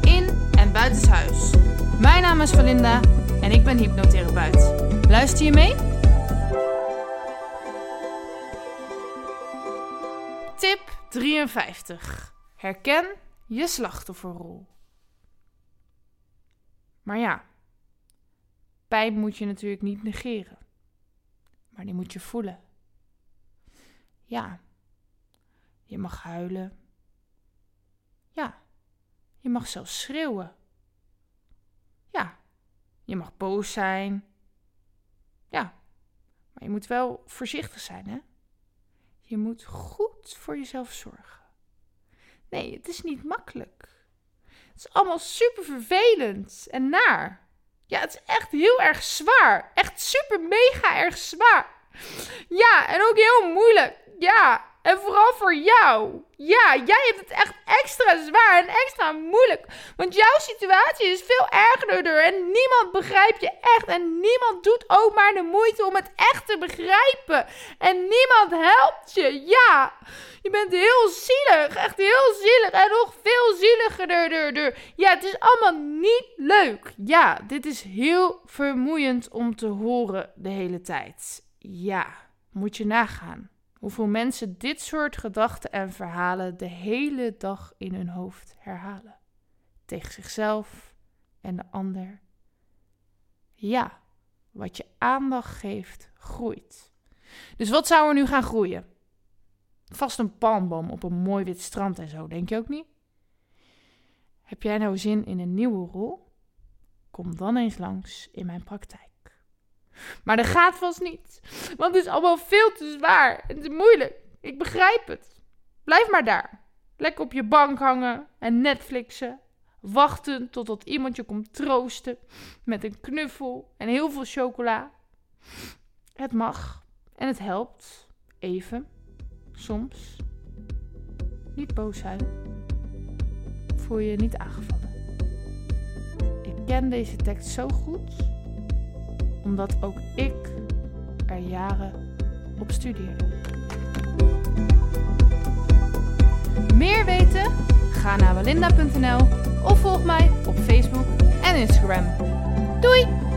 in en buitenshuis. Mijn naam is Valinda en ik ben hypnotherapeut. Luister je mee? Tip 53. Herken je slachtofferrol. Maar ja, pijn moet je natuurlijk niet negeren. Maar die moet je voelen. Ja, je mag huilen. Ja, mag zelfs schreeuwen. Ja, je mag boos zijn. Ja, maar je moet wel voorzichtig zijn, hè? Je moet goed voor jezelf zorgen. Nee, het is niet makkelijk. Het is allemaal super vervelend en naar. Ja, het is echt heel erg zwaar. Echt super mega erg zwaar. Ja, en ook heel moeilijk. Ja, en vooral voor jou. Ja, jij hebt het echt extra zwaar en extra moeilijk. Want jouw situatie is veel ergerder en niemand begrijpt je echt. En niemand doet ook maar de moeite om het echt te begrijpen. En niemand helpt je. Ja, je bent heel zielig. Echt heel zielig. En nog veel zieliger. Ja, het is allemaal niet leuk. Ja, dit is heel vermoeiend om te horen de hele tijd. Ja, moet je nagaan hoeveel mensen dit soort gedachten en verhalen de hele dag in hun hoofd herhalen. Tegen zichzelf en de ander. Ja, wat je aandacht geeft, groeit. Dus wat zou er nu gaan groeien? Vast een palmboom op een mooi wit strand en zo, denk je ook niet? Heb jij nou zin in een nieuwe rol? Kom dan eens langs in mijn praktijk. Maar dat gaat vast niet. Want het is allemaal veel te zwaar en te moeilijk. Ik begrijp het. Blijf maar daar. Lekker op je bank hangen en Netflixen. Wachten totdat iemand je komt troosten met een knuffel en heel veel chocola. Het mag en het helpt. Even. Soms. Niet boos zijn. Voel je niet aangevallen. Ik ken deze tekst zo goed omdat ook ik er jaren op studeerde. Meer weten? Ga naar walinda.nl of volg mij op Facebook en Instagram. Doei!